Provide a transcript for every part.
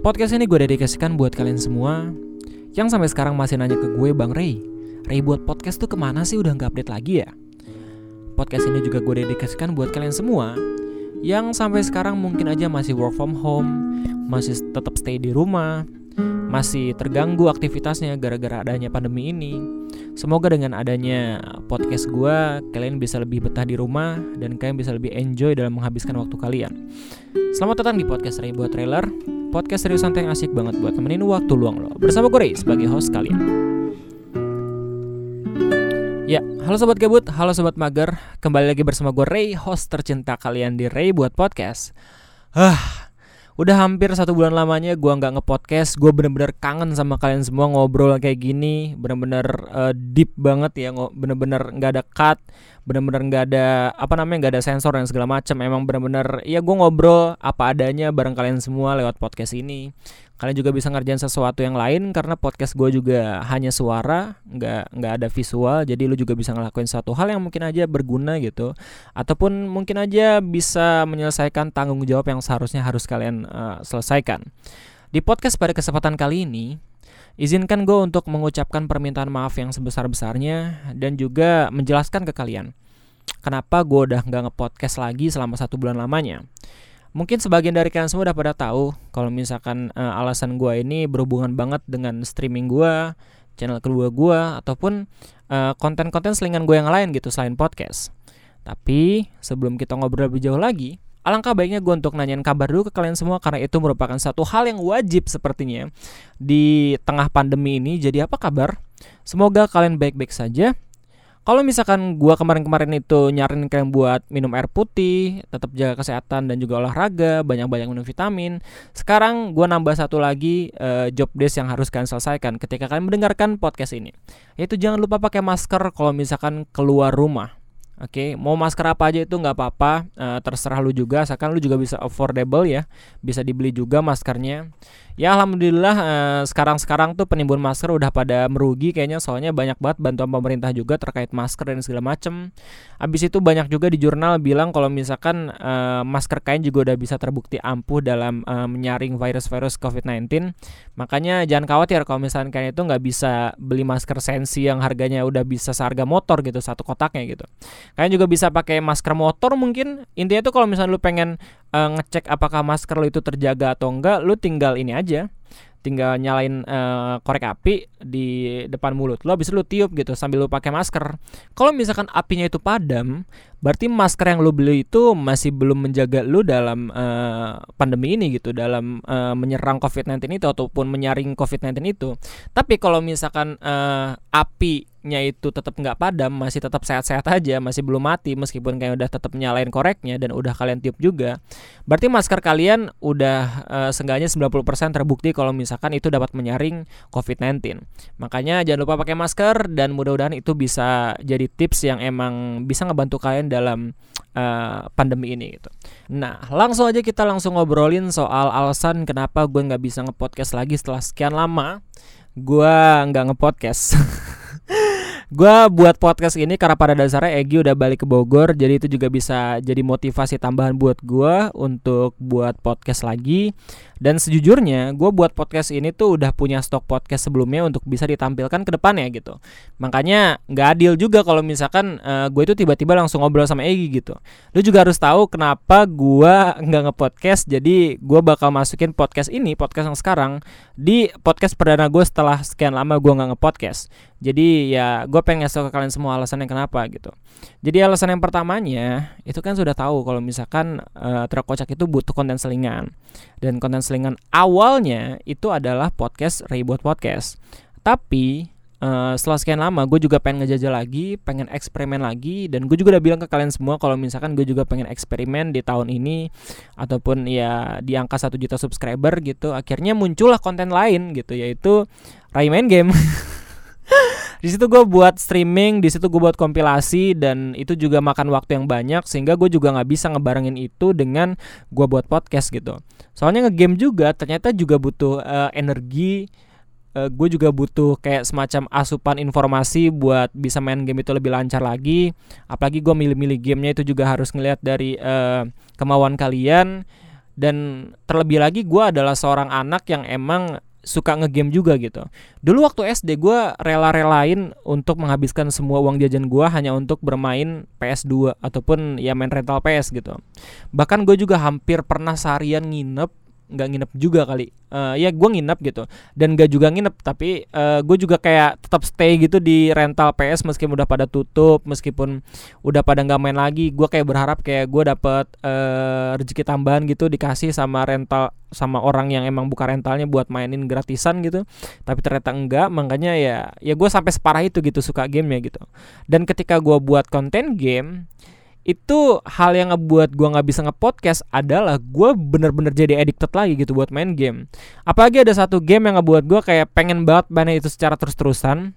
Podcast ini gue dedikasikan buat kalian semua yang sampai sekarang masih nanya ke gue Bang Ray. Ray buat podcast tuh ke mana sih udah nggak update lagi ya? Podcast ini juga gue dedikasikan buat kalian semua yang sampai sekarang mungkin aja masih work from home, masih tetap stay di rumah, masih terganggu aktivitasnya gara-gara adanya pandemi ini. Semoga dengan adanya podcast gue, kalian bisa lebih betah di rumah dan kalian bisa lebih enjoy dalam menghabiskan waktu kalian. Selamat datang di podcast Ray buat trailer, podcast serius santai yang asik banget buat temenin waktu luang lo. Bersama gue Ray sebagai host kalian. Ya, halo sobat gabut, halo sobat mager. Kembali lagi bersama gue Ray, host tercinta kalian di Ray buat podcast. Hah, udah hampir satu bulan lamanya gue nggak ngepodcast. Gue bener-bener kangen sama kalian semua ngobrol kayak gini, bener-bener uh, deep banget ya, bener-bener nggak ada cut, bener-bener nggak ada apa namanya nggak ada sensor dan segala macam. Emang bener-bener ya gue ngobrol apa adanya bareng kalian semua lewat podcast ini. Kalian juga bisa ngerjain sesuatu yang lain karena podcast gue juga hanya suara, nggak nggak ada visual. Jadi lu juga bisa ngelakuin satu hal yang mungkin aja berguna gitu, ataupun mungkin aja bisa menyelesaikan tanggung jawab yang seharusnya harus kalian uh, selesaikan. Di podcast pada kesempatan kali ini, izinkan gue untuk mengucapkan permintaan maaf yang sebesar-besarnya dan juga menjelaskan ke kalian kenapa gue udah nggak ngepodcast lagi selama satu bulan lamanya. Mungkin sebagian dari kalian semua udah pada tahu kalau misalkan uh, alasan gue ini berhubungan banget dengan streaming gue, channel kedua gue, ataupun uh, konten-konten selingan gue yang lain gitu selain podcast. Tapi sebelum kita ngobrol lebih jauh lagi, alangkah baiknya gue untuk nanyain kabar dulu ke kalian semua karena itu merupakan satu hal yang wajib sepertinya di tengah pandemi ini. Jadi apa kabar? Semoga kalian baik-baik saja kalau misalkan gua kemarin-kemarin itu nyarin kalian buat minum air putih, tetap jaga kesehatan dan juga olahraga, banyak-banyak minum vitamin. Sekarang gua nambah satu lagi uh, job desk yang harus kalian selesaikan ketika kalian mendengarkan podcast ini. Yaitu jangan lupa pakai masker kalau misalkan keluar rumah. Oke, okay, mau masker apa aja itu nggak apa-apa, uh, terserah lu juga, asalkan lu juga bisa affordable ya, bisa dibeli juga maskernya. Ya alhamdulillah eh, sekarang-sekarang tuh penimbun masker udah pada merugi kayaknya soalnya banyak banget bantuan pemerintah juga terkait masker dan segala macem. Abis itu banyak juga di jurnal bilang kalau misalkan uh, masker kain juga udah bisa terbukti ampuh dalam uh, menyaring virus-virus COVID-19. Makanya jangan khawatir kalau misalkan kalian itu nggak bisa beli masker sensi yang harganya udah bisa seharga motor gitu satu kotaknya gitu. Kalian juga bisa pakai masker motor mungkin. Intinya tuh kalau misalnya lu pengen uh, ngecek apakah masker lo itu terjaga atau enggak, lu tinggal ini aja tinggal nyalain uh, korek api di depan mulut lo habis lu tiup gitu sambil lu pakai masker. Kalau misalkan apinya itu padam, berarti masker yang lu beli itu masih belum menjaga lu dalam uh, pandemi ini gitu, dalam uh, menyerang COVID-19 itu ataupun menyaring COVID-19 itu. Tapi kalau misalkan uh, api nya itu tetap nggak padam masih tetap sehat-sehat aja masih belum mati meskipun kayak udah tetap nyalain koreknya dan udah kalian tiup juga berarti masker kalian udah uh, seenggaknya 90% terbukti kalau misalkan itu dapat menyaring COVID-19 makanya jangan lupa pakai masker dan mudah-mudahan itu bisa jadi tips yang emang bisa ngebantu kalian dalam uh, pandemi ini gitu. Nah langsung aja kita langsung ngobrolin soal alasan kenapa gue nggak bisa ngepodcast lagi setelah sekian lama. Gue nggak ngepodcast gue buat podcast ini karena pada dasarnya Egi udah balik ke Bogor jadi itu juga bisa jadi motivasi tambahan buat gue untuk buat podcast lagi. Dan sejujurnya gue buat podcast ini tuh udah punya stok podcast sebelumnya untuk bisa ditampilkan ke depannya gitu. Makanya nggak adil juga kalau misalkan uh, gue itu tiba-tiba langsung ngobrol sama Egi gitu. Lu juga harus tahu kenapa gue nggak ngepodcast jadi gue bakal masukin podcast ini podcast yang sekarang di podcast perdana gue setelah sekian lama gue nggak ngepodcast jadi ya gue pengen ngasih ke kalian semua alasannya kenapa gitu. Jadi alasan yang pertamanya itu kan sudah tahu kalau misalkan uh, truk kocak itu butuh konten selingan dan konten selingan awalnya itu adalah podcast Reboot Podcast. Tapi Uh, setelah sekian lama gue juga pengen ngejajah lagi, pengen eksperimen lagi dan gue juga udah bilang ke kalian semua kalau misalkan gue juga pengen eksperimen di tahun ini ataupun ya di angka satu juta subscriber gitu, akhirnya muncullah konten lain gitu yaitu Ray main game. di situ gue buat streaming, di situ gue buat kompilasi dan itu juga makan waktu yang banyak sehingga gue juga nggak bisa ngebarengin itu dengan gue buat podcast gitu. Soalnya ngegame juga ternyata juga butuh uh, energi. Uh, gue juga butuh kayak semacam asupan informasi buat bisa main game itu lebih lancar lagi. Apalagi gue milih-milih gamenya itu juga harus ngeliat dari uh, kemauan kalian dan terlebih lagi gue adalah seorang anak yang emang suka ngegame juga gitu. Dulu waktu SD gue rela-relain untuk menghabiskan semua uang jajan gue hanya untuk bermain PS2 ataupun ya main rental PS gitu. Bahkan gue juga hampir pernah seharian nginep nggak nginep juga kali. Uh, ya gue nginep gitu. Dan gak juga nginep tapi uh, eh, gue juga kayak tetap stay gitu di rental PS meskipun udah pada tutup meskipun udah pada nggak main lagi. Gue kayak berharap kayak gue dapet uh, rezeki tambahan gitu dikasih sama rental sama orang yang emang buka rentalnya buat mainin gratisan gitu. Tapi ternyata enggak makanya ya ya gue sampai separah itu gitu suka game ya gitu. Dan ketika gue buat konten game itu hal yang ngebuat gue nggak bisa ngepodcast adalah gue bener-bener jadi addicted lagi gitu buat main game. Apalagi ada satu game yang ngebuat gue kayak pengen banget main itu secara terus-terusan.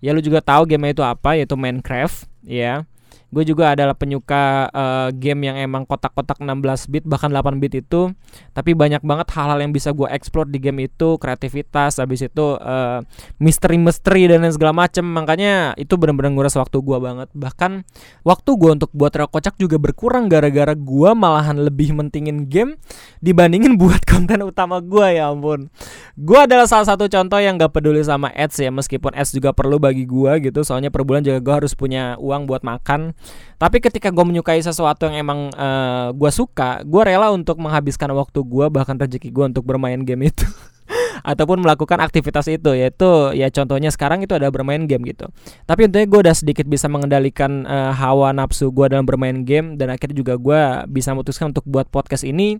Ya lu juga tahu game itu apa yaitu Minecraft ya gue juga adalah penyuka uh, game yang emang kotak-kotak 16 bit bahkan 8 bit itu. Tapi banyak banget hal-hal yang bisa gue explore di game itu. Kreativitas habis itu uh, misteri-misteri dan lain segala macem. Makanya itu benar-benar nguras waktu gue banget. Bahkan waktu gue untuk buat rel kocak juga berkurang gara-gara gue malahan lebih mentingin game dibandingin buat konten utama gue ya ampun. Gue adalah salah satu contoh yang gak peduli sama ads ya meskipun ads juga perlu bagi gue gitu. Soalnya per bulan juga gue harus punya uang buat makan tapi ketika gue menyukai sesuatu yang emang uh, eh, gue suka, gue rela untuk menghabiskan waktu gue bahkan rezeki gue untuk bermain game itu. ataupun melakukan aktivitas itu yaitu ya contohnya sekarang itu ada bermain game gitu tapi intinya gue udah sedikit bisa mengendalikan uh, hawa nafsu gue dalam bermain game dan akhirnya juga gue bisa memutuskan untuk buat podcast ini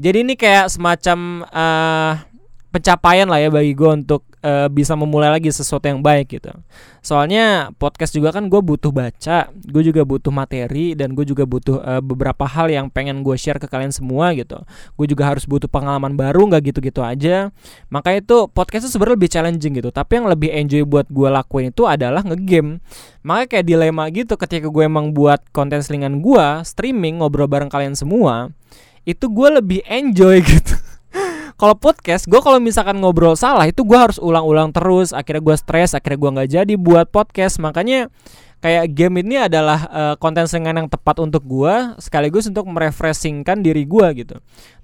jadi ini kayak semacam uh, pencapaian lah ya bagi gue untuk uh, bisa memulai lagi sesuatu yang baik gitu. Soalnya podcast juga kan gue butuh baca, gue juga butuh materi dan gue juga butuh uh, beberapa hal yang pengen gue share ke kalian semua gitu. Gue juga harus butuh pengalaman baru nggak gitu-gitu aja. Maka itu podcast itu sebenarnya lebih challenging gitu. Tapi yang lebih enjoy buat gue lakuin itu adalah ngegame. Maka kayak dilema gitu ketika gue emang buat konten selingan gue streaming ngobrol bareng kalian semua, itu gue lebih enjoy gitu kalau podcast gue kalau misalkan ngobrol salah itu gue harus ulang-ulang terus. Akhirnya gue stres akhirnya gue nggak jadi buat podcast. Makanya kayak game ini adalah uh, konten selingan yang tepat untuk gue sekaligus untuk merefreshingkan diri gue gitu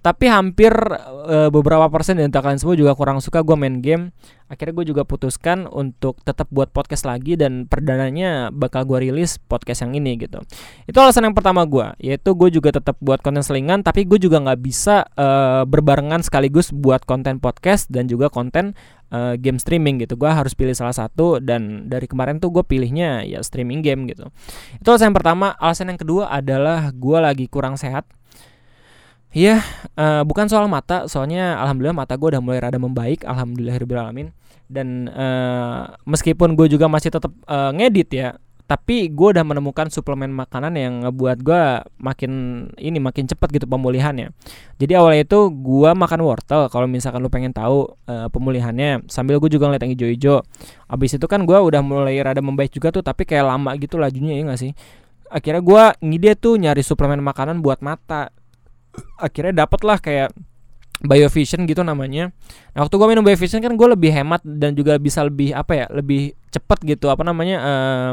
tapi hampir uh, beberapa persen dari kalian semua juga kurang suka gue main game. Akhirnya gue juga putuskan untuk tetap buat podcast lagi dan perdananya bakal gue rilis podcast yang ini gitu. Itu alasan yang pertama gue yaitu gue juga tetap buat konten selingan tapi gue juga nggak bisa uh, berbarengan sekaligus buat konten podcast dan juga konten uh, game streaming gitu. Gue harus pilih salah satu dan dari kemarin tuh gue pilihnya ya streaming game gitu. Itu alasan yang pertama. Alasan yang kedua adalah gue lagi kurang sehat Iya, uh, bukan soal mata, soalnya alhamdulillah mata gue udah mulai rada membaik, alhamdulillahirobbilalamin. Dan uh, meskipun gue juga masih tetap uh, ngedit ya, tapi gue udah menemukan suplemen makanan yang ngebuat gue makin ini makin cepat gitu pemulihannya. Jadi awalnya itu gue makan wortel kalau misalkan lu pengen tahu uh, pemulihannya sambil gue juga ngeliat yang hijau-hijau. Abis itu kan gue udah mulai rada membaik juga tuh tapi kayak lama gitu lajunya ya gak sih? Akhirnya gue ngide tuh nyari suplemen makanan buat mata akhirnya dapet lah kayak Biovision gitu namanya. Nah waktu gue minum Biovision kan gue lebih hemat dan juga bisa lebih apa ya lebih cepet gitu apa namanya uh,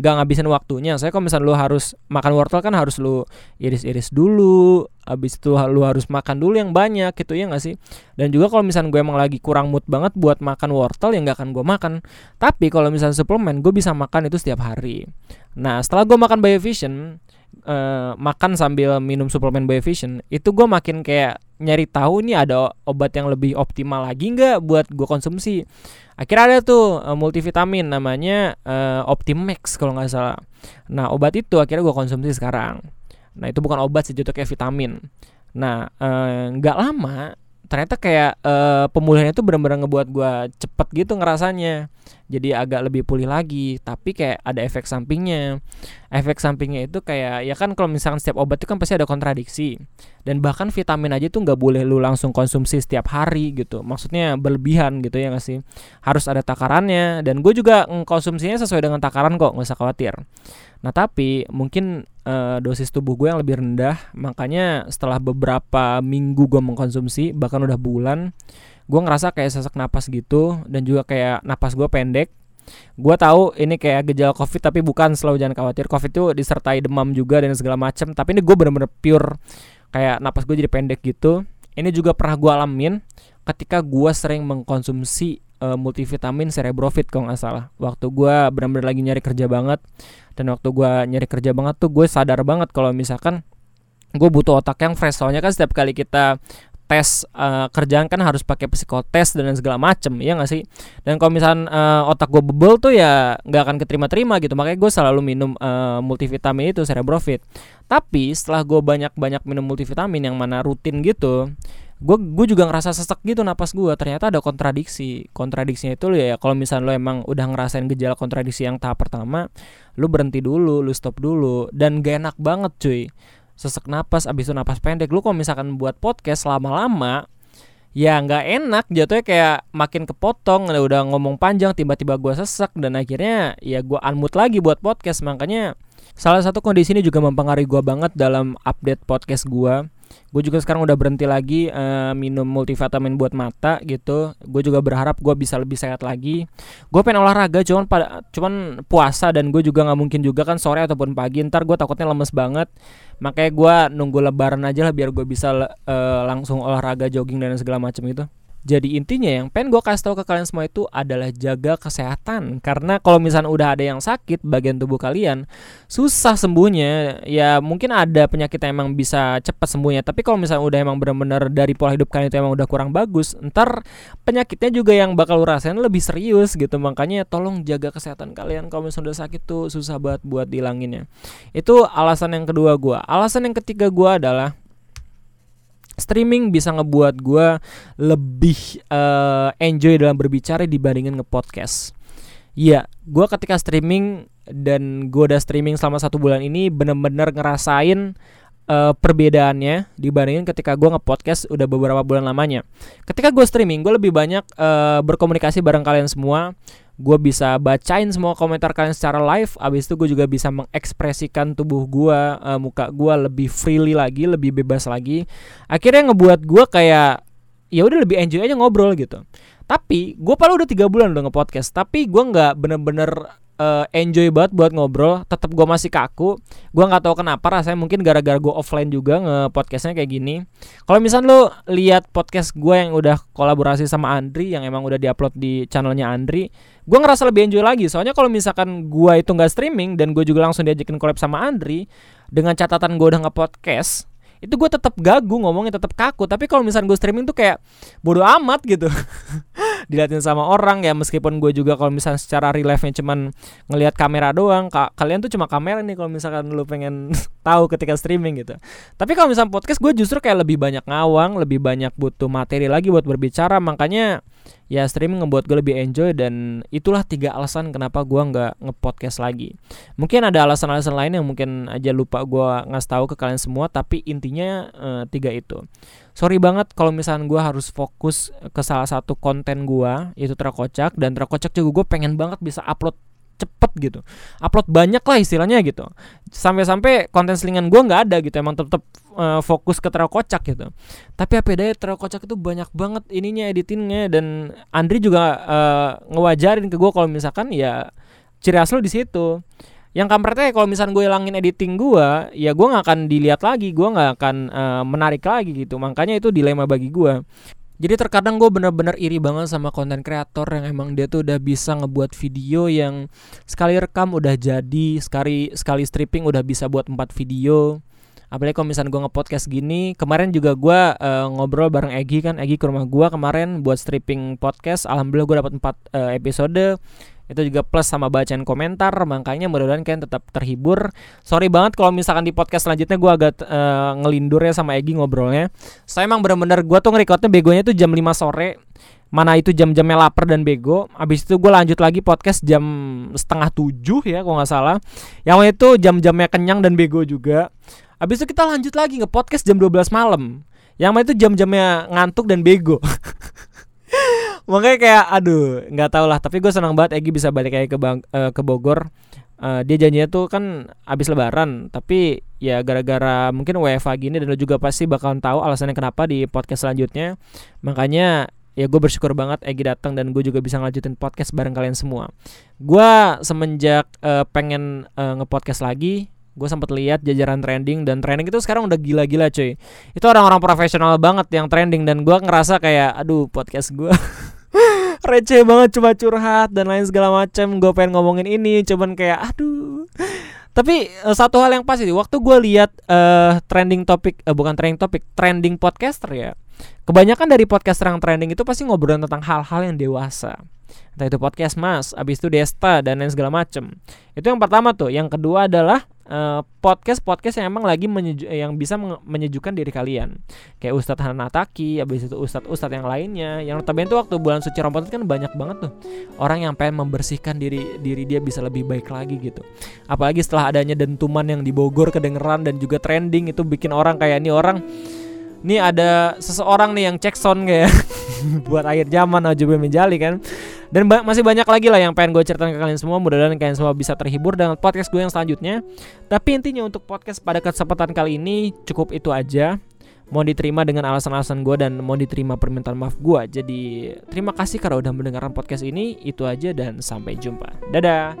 gak ngabisin waktunya. Saya kalau misalnya lu harus makan wortel kan harus lu iris-iris dulu, habis itu lu harus makan dulu yang banyak gitu ya gak sih? Dan juga kalau misalnya gue emang lagi kurang mood banget buat makan wortel yang gak akan gue makan. Tapi kalau misalnya suplemen gue bisa makan itu setiap hari. Nah setelah gue makan Biovision uh, makan sambil minum suplemen Biovision itu gue makin kayak nyari tahu nih ada obat yang lebih optimal lagi nggak buat gue konsumsi. Akhirnya ada tuh uh, multivitamin namanya uh, Optimax kalau nggak salah. Nah obat itu akhirnya gue konsumsi sekarang. Nah itu bukan obat itu kayak vitamin. Nah nggak uh, lama ternyata kayak uh, pemulihan itu benar-benar ngebuat gue cepet gitu ngerasanya jadi agak lebih pulih lagi tapi kayak ada efek sampingnya. Efek sampingnya itu kayak ya kan kalau misalkan setiap obat itu kan pasti ada kontradiksi. Dan bahkan vitamin aja tuh nggak boleh lu langsung konsumsi setiap hari gitu. Maksudnya berlebihan gitu ya nggak sih? Harus ada takarannya. Dan gue juga konsumsinya sesuai dengan takaran kok nggak usah khawatir. Nah tapi mungkin uh, dosis tubuh gue yang lebih rendah. Makanya setelah beberapa minggu gue mengkonsumsi Bahkan udah bulan Gue ngerasa kayak sesak napas gitu Dan juga kayak napas gue pendek. Gue tahu ini kayak gejala covid Tapi bukan selalu jangan khawatir. Covid itu disertai demam juga dan segala macam Tapi ini gue bener-bener pure kayak napas gue jadi pendek gitu. Ini juga pernah gue alamin ketika gue sering mengkonsumsi uh, multivitamin cerebrofit kalau nggak salah. Waktu gue benar-benar lagi nyari kerja banget dan waktu gue nyari kerja banget tuh gue sadar banget kalau misalkan gue butuh otak yang fresh. Soalnya kan setiap kali kita tes uh, kerjaan kan harus pakai psikotes dan segala macem ya nggak sih? Dan kalau misalnya uh, otak gue bebel tuh ya nggak akan keterima-terima gitu. Makanya gue selalu minum uh, multivitamin itu cerebrofit tapi setelah gue banyak-banyak minum multivitamin yang mana rutin gitu gue gue juga ngerasa sesek gitu napas gue ternyata ada kontradiksi. Kontradiksinya itu ya kalau misalnya lo emang udah ngerasain gejala kontradiksi yang tahap pertama lu berhenti dulu lu stop dulu. Dan gak enak banget cuy sesek napas abis itu napas pendek. Lu kalau misalkan buat podcast lama-lama ya nggak enak. Jatuhnya kayak makin kepotong udah ngomong panjang tiba-tiba gue sesek dan akhirnya ya gue unmute lagi buat podcast. Makanya salah satu kondisi ini juga mempengaruhi gue banget dalam update podcast gue gue juga sekarang udah berhenti lagi uh, minum multivitamin buat mata gitu. Gue juga berharap gue bisa lebih sehat lagi. Gue pengen olahraga cuman pada cuman puasa dan gue juga nggak mungkin juga kan sore ataupun pagi. Ntar gue takutnya lemes banget. Makanya gue nunggu lebaran aja lah biar gue bisa uh, langsung olahraga jogging dan segala macam gitu jadi intinya yang pengen gue kasih tahu ke kalian semua itu adalah jaga kesehatan. Karena kalau misalnya udah ada yang sakit bagian tubuh kalian Susah sembuhnya. Ya mungkin ada penyakit yang emang bisa cepat sembuhnya. Tapi kalau misalnya udah emang bener-bener dari pola hidup kalian itu emang udah kurang bagus Ntar penyakitnya juga yang bakal lu rasain lebih serius gitu. Makanya tolong jaga kesehatan kalian. Kalau misalnya udah sakit tuh susah banget buat dilanginnya Itu alasan yang kedua gue Alasan yang ketiga gue adalah streaming bisa ngebuat gue lebih uh, enjoy dalam berbicara dibandingin ngepodcast. Iya, gue ketika streaming dan gue udah streaming selama satu bulan ini bener-bener ngerasain uh, perbedaannya dibandingin ketika gue ngepodcast udah beberapa bulan lamanya. Ketika gue streaming, gue lebih banyak uh, berkomunikasi bareng kalian semua gue bisa bacain semua komentar kalian secara live abis itu gue juga bisa mengekspresikan tubuh gue uh, muka gue lebih freely lagi lebih bebas lagi. Akhirnya ngebuat gue kayak ya udah lebih enjoy aja ngobrol gitu. Tapi gue paling udah tiga bulan udah ngepodcast tapi gue nggak bener-bener uh, enjoy banget buat ngobrol tetap gue masih kaku. Gue nggak tahu kenapa rasanya mungkin gara-gara gue offline juga nge podcastnya kayak gini. Kalau misalnya lo lihat podcast gue yang udah kolaborasi sama Andri yang emang udah diupload di channelnya Andri gue ngerasa lebih enjoy lagi. Soalnya kalau misalkan gue itu nggak streaming dan gue juga langsung diajakin collab sama Andri dengan catatan gue udah nge podcast itu gue tetap gagu ngomongnya tetap kaku. Tapi kalau misalnya gue streaming tuh kayak bodoh amat gitu dilihatin sama orang ya meskipun gue juga kalau misalnya secara real life nya cuman ngelihat kamera doang kak kalian tuh cuma kamera nih kalau misalkan lu pengen tahu ketika streaming gitu. Tapi kalau misalnya podcast gue justru kayak lebih banyak ngawang lebih banyak butuh materi lagi buat berbicara makanya ya streaming ngebuat gue lebih enjoy dan itulah tiga alasan kenapa gue nggak ngepodcast lagi. Mungkin ada alasan-alasan lain yang mungkin aja lupa gue ngasih tahu ke kalian semua tapi intinya uh, tiga itu sorry banget kalau misalnya gue harus fokus ke salah satu konten gue itu terkocak dan terkocak juga gue pengen banget bisa upload cepet gitu. Upload banyak lah istilahnya gitu. Sampai-sampai konten selingan gue nggak ada gitu emang tetap uh, fokus ke terkocak gitu. Tapi apa daya terkocak itu banyak banget ininya editingnya. Dan Andri juga uh, ngewajarin ke gue kalau misalkan ya ciri khas lo di situ yang kampretnya kalau misalnya gue hilangin editing gue ya gue nggak akan dilihat lagi gue nggak akan uh, menarik lagi gitu makanya itu dilema bagi gue jadi terkadang gue bener-bener iri banget sama konten kreator yang emang dia tuh udah bisa ngebuat video yang sekali rekam udah jadi, sekali sekali stripping udah bisa buat empat video. Apalagi kalau misalnya gue nge-podcast gini, kemarin juga gue uh, ngobrol bareng Egi kan, Egi ke rumah gue kemarin buat stripping podcast. Alhamdulillah gue dapat empat uh, episode. Itu juga plus sama bacaan komentar makanya mudah-mudahan kalian tetap terhibur. Sorry banget kalau misalkan di podcast selanjutnya gue agak uh, ngelindur ya sama Egi ngobrolnya. Saya emang bener-bener gue tuh ngerekordnya begonya tuh jam 5 sore. Mana itu jam-jamnya lapar dan bego. Abis itu gue lanjut lagi podcast jam setengah tujuh ya kalau nggak salah. Yang itu jam-jamnya kenyang dan bego juga abis itu kita lanjut lagi nge podcast jam 12 malam. Yang itu jam-jamnya ngantuk dan bego. Makanya kayak aduh nggak tau lah. Tapi gue senang banget Egi bisa balik kayak ke Bang, uh, ke Bogor. Uh, dia janjinya tuh kan abis lebaran. Tapi ya gara-gara mungkin WFA gini dan lo juga pasti bakalan tahu alasannya kenapa di podcast selanjutnya. Makanya ya gue bersyukur banget Egi datang dan gue juga bisa ngelanjutin podcast bareng kalian semua. Gue semenjak uh, pengen uh, ngepodcast lagi gue sempat lihat jajaran trending dan trending itu sekarang udah gila-gila cuy. Itu orang-orang profesional banget yang trending dan gue ngerasa kayak aduh podcast gue receh banget cuma curhat dan lain segala macam gue pengen ngomongin ini cuman kayak aduh. Tapi uh, satu hal yang pasti waktu gue lihat uh, trending topik uh, bukan trending topik trending podcaster ya kebanyakan dari podcaster yang trending itu pasti ngobrol tentang hal-hal yang dewasa. Entah itu podcast mas abis itu desta dan lain segala macem. Itu yang pertama tuh. Yang kedua adalah uh, podcast podcast yang emang lagi menyeju yang bisa menyejukkan diri kalian. Kayak Ustadz Hanataki abis itu Ustadz Ustadz yang lainnya. Yang notabene tuh waktu bulan suci Ramadan kan banyak banget tuh. Orang yang pengen membersihkan diri diri dia bisa lebih baik lagi gitu. Apalagi setelah adanya dentuman yang di Bogor kedengeran dan juga trending itu bikin orang kayak ini orang ini ada seseorang nih yang cek sound kayak buat akhir zaman aja menjali kan? Dan ba masih banyak lagi lah yang pengen gue ceritain ke kalian semua. Mudah-mudahan kalian semua bisa terhibur dengan podcast gue yang selanjutnya. Tapi intinya untuk podcast pada kesempatan kali ini cukup itu aja. Mau diterima dengan alasan-alasan gue dan mau diterima permintaan maaf gue jadi terima kasih karena udah mendengarkan podcast ini. Itu aja dan sampai jumpa. Dadah